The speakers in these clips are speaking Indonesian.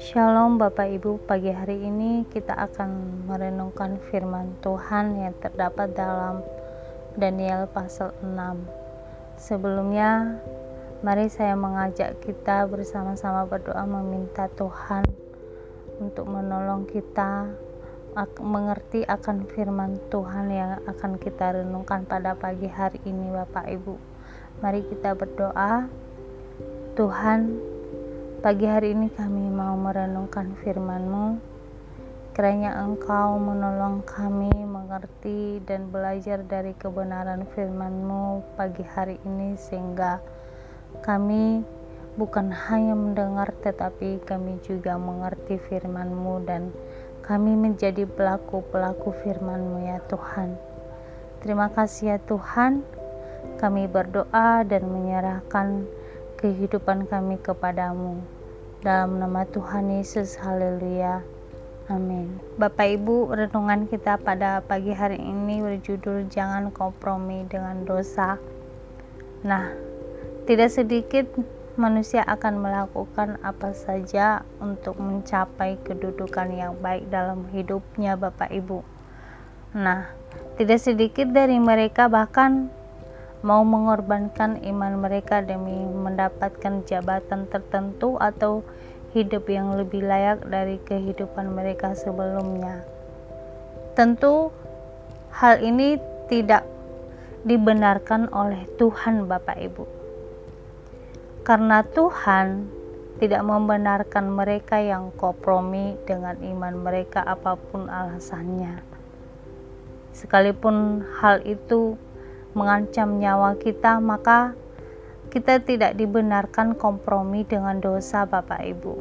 Shalom Bapak Ibu, pagi hari ini kita akan merenungkan firman Tuhan yang terdapat dalam Daniel pasal 6. Sebelumnya, mari saya mengajak kita bersama-sama berdoa meminta Tuhan untuk menolong kita mengerti akan firman Tuhan yang akan kita renungkan pada pagi hari ini Bapak Ibu. Mari kita berdoa. Tuhan, Pagi hari ini kami mau merenungkan firman-Mu. Kiranya Engkau menolong kami mengerti dan belajar dari kebenaran firman-Mu pagi hari ini sehingga kami bukan hanya mendengar tetapi kami juga mengerti firman-Mu dan kami menjadi pelaku-pelaku firman-Mu ya Tuhan. Terima kasih ya Tuhan. Kami berdoa dan menyerahkan kehidupan kami kepadamu. Dalam nama Tuhan Yesus, haleluya. Amin. Bapak Ibu, renungan kita pada pagi hari ini berjudul Jangan Kompromi dengan Dosa. Nah, tidak sedikit manusia akan melakukan apa saja untuk mencapai kedudukan yang baik dalam hidupnya Bapak Ibu. Nah, tidak sedikit dari mereka bahkan mau mengorbankan iman mereka demi mendapatkan jabatan tertentu atau hidup yang lebih layak dari kehidupan mereka sebelumnya. Tentu, hal ini tidak dibenarkan oleh Tuhan, Bapak Ibu, karena Tuhan tidak membenarkan mereka yang kompromi dengan iman mereka, apa pun alasannya. Sekalipun hal itu mengancam nyawa kita, maka kita tidak dibenarkan kompromi dengan dosa Bapak Ibu.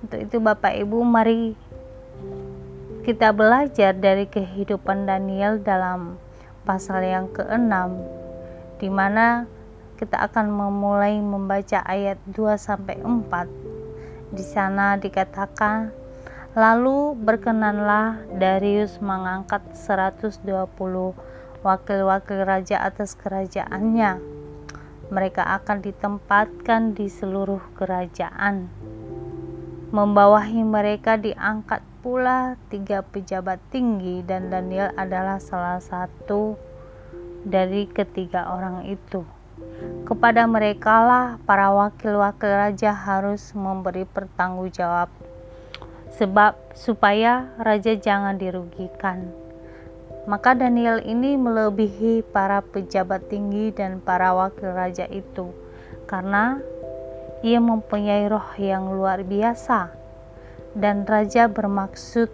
Untuk itu Bapak Ibu mari kita belajar dari kehidupan Daniel dalam pasal yang ke-6 di mana kita akan memulai membaca ayat 2 sampai 4. Di sana dikatakan Lalu berkenanlah Darius mengangkat 120 wakil-wakil raja atas kerajaannya. Mereka akan ditempatkan di seluruh kerajaan. Membawahi mereka diangkat pula tiga pejabat tinggi dan Daniel adalah salah satu dari ketiga orang itu. Kepada merekalah para wakil-wakil raja harus memberi pertanggungjawab sebab supaya raja jangan dirugikan maka Daniel ini melebihi para pejabat tinggi dan para wakil raja itu karena ia mempunyai roh yang luar biasa dan raja bermaksud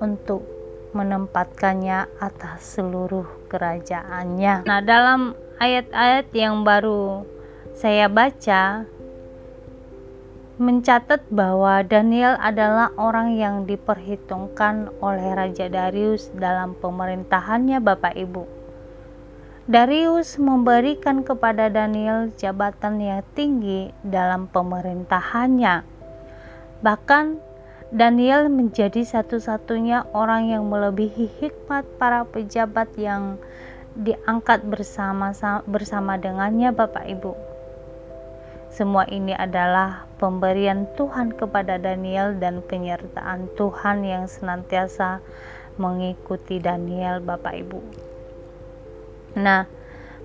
untuk menempatkannya atas seluruh kerajaannya. Nah, dalam ayat-ayat yang baru saya baca mencatat bahwa Daniel adalah orang yang diperhitungkan oleh Raja Darius dalam pemerintahannya Bapak Ibu. Darius memberikan kepada Daniel jabatan yang tinggi dalam pemerintahannya. Bahkan Daniel menjadi satu-satunya orang yang melebihi hikmat para pejabat yang diangkat bersama bersama dengannya Bapak Ibu. Semua ini adalah pemberian Tuhan kepada Daniel dan penyertaan Tuhan yang senantiasa mengikuti Daniel, Bapak Ibu. Nah,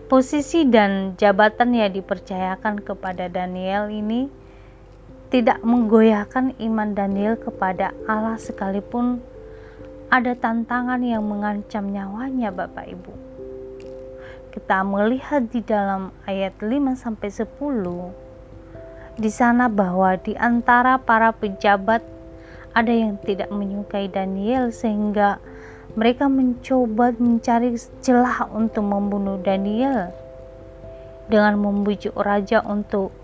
posisi dan jabatan yang dipercayakan kepada Daniel ini tidak menggoyahkan iman Daniel kepada Allah sekalipun ada tantangan yang mengancam nyawanya Bapak Ibu. Kita melihat di dalam ayat 5 sampai 10 di sana bahwa di antara para pejabat ada yang tidak menyukai Daniel sehingga mereka mencoba mencari celah untuk membunuh Daniel dengan membujuk raja untuk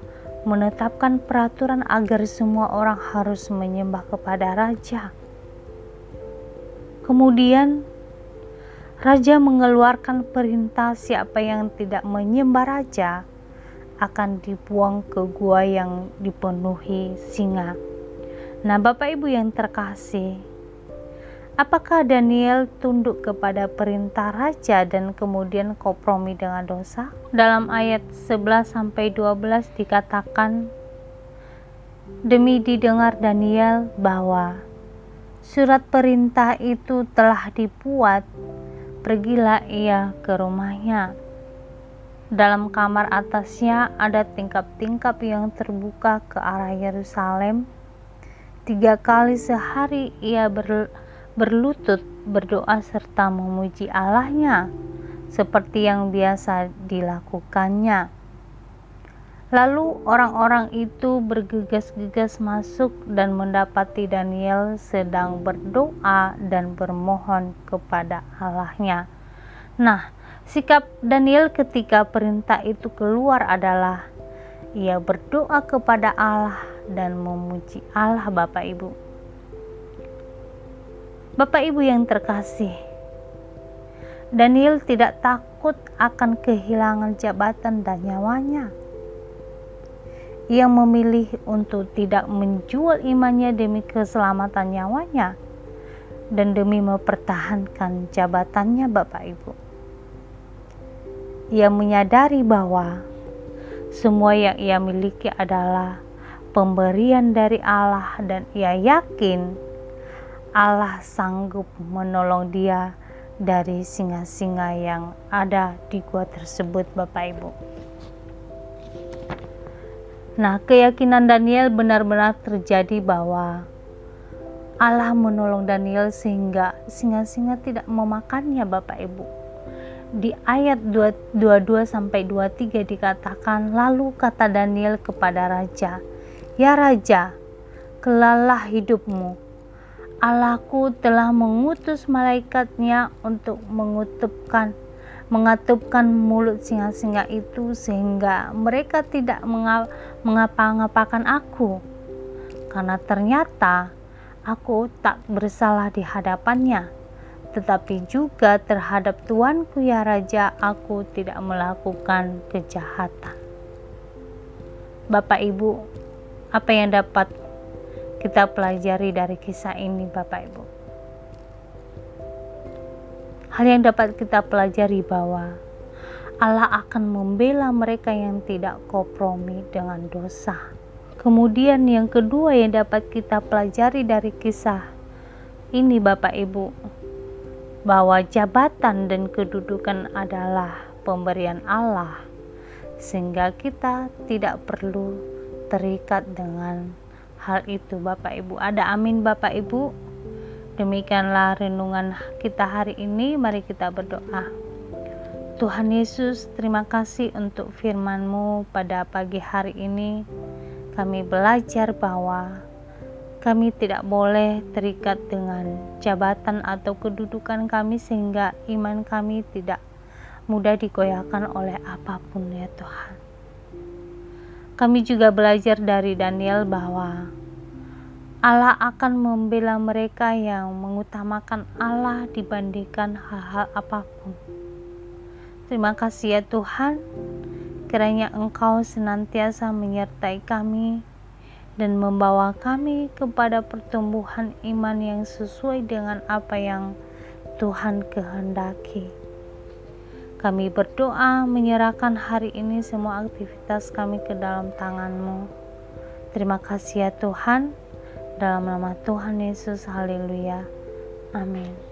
menetapkan peraturan agar semua orang harus menyembah kepada raja. Kemudian raja mengeluarkan perintah siapa yang tidak menyembah raja akan dibuang ke gua yang dipenuhi singa. Nah, Bapak Ibu yang terkasih, Apakah Daniel tunduk kepada perintah raja dan kemudian kompromi dengan dosa? Dalam ayat 11 sampai 12 dikatakan demi didengar Daniel bahwa surat perintah itu telah dibuat, pergilah ia ke rumahnya. Dalam kamar atasnya ada tingkap-tingkap yang terbuka ke arah Yerusalem. Tiga kali sehari ia ber berlutut berdoa serta memuji Allahnya seperti yang biasa dilakukannya. Lalu orang-orang itu bergegas-gegas masuk dan mendapati Daniel sedang berdoa dan bermohon kepada Allahnya. Nah, sikap Daniel ketika perintah itu keluar adalah ia berdoa kepada Allah dan memuji Allah Bapak Ibu. Bapak Ibu yang terkasih, Daniel tidak takut akan kehilangan jabatan dan nyawanya. Ia memilih untuk tidak menjual imannya demi keselamatan nyawanya dan demi mempertahankan jabatannya Bapak Ibu. Ia menyadari bahwa semua yang ia miliki adalah pemberian dari Allah dan ia yakin Allah sanggup menolong dia dari singa-singa yang ada di gua tersebut Bapak Ibu. Nah, keyakinan Daniel benar-benar terjadi bahwa Allah menolong Daniel sehingga singa-singa tidak memakannya Bapak Ibu. Di ayat 22 sampai 23 dikatakan, lalu kata Daniel kepada raja, "Ya raja, kelalah hidupmu. Allahku telah mengutus malaikatnya untuk mengutupkan mengatupkan mulut singa-singa itu sehingga mereka tidak mengapa-ngapakan aku. Karena ternyata aku tak bersalah di hadapannya tetapi juga terhadap tuanku ya raja aku tidak melakukan kejahatan Bapak Ibu apa yang dapat kita pelajari dari kisah ini Bapak Ibu. Hal yang dapat kita pelajari bahwa Allah akan membela mereka yang tidak kompromi dengan dosa. Kemudian yang kedua yang dapat kita pelajari dari kisah ini Bapak Ibu, bahwa jabatan dan kedudukan adalah pemberian Allah sehingga kita tidak perlu terikat dengan hal itu Bapak Ibu. Ada amin Bapak Ibu. Demikianlah renungan kita hari ini. Mari kita berdoa. Tuhan Yesus, terima kasih untuk firman-Mu pada pagi hari ini. Kami belajar bahwa kami tidak boleh terikat dengan jabatan atau kedudukan kami sehingga iman kami tidak mudah digoyahkan oleh apa pun ya Tuhan. Kami juga belajar dari Daniel bahwa Allah akan membela mereka yang mengutamakan Allah dibandingkan hal-hal apa pun. Terima kasih ya Tuhan, kiranya Engkau senantiasa menyertai kami dan membawa kami kepada pertumbuhan iman yang sesuai dengan apa yang Tuhan kehendaki. Kami berdoa menyerahkan hari ini semua aktivitas kami ke dalam tangan-Mu. Terima kasih ya Tuhan. Dalam nama Tuhan Yesus, haleluya. Amin.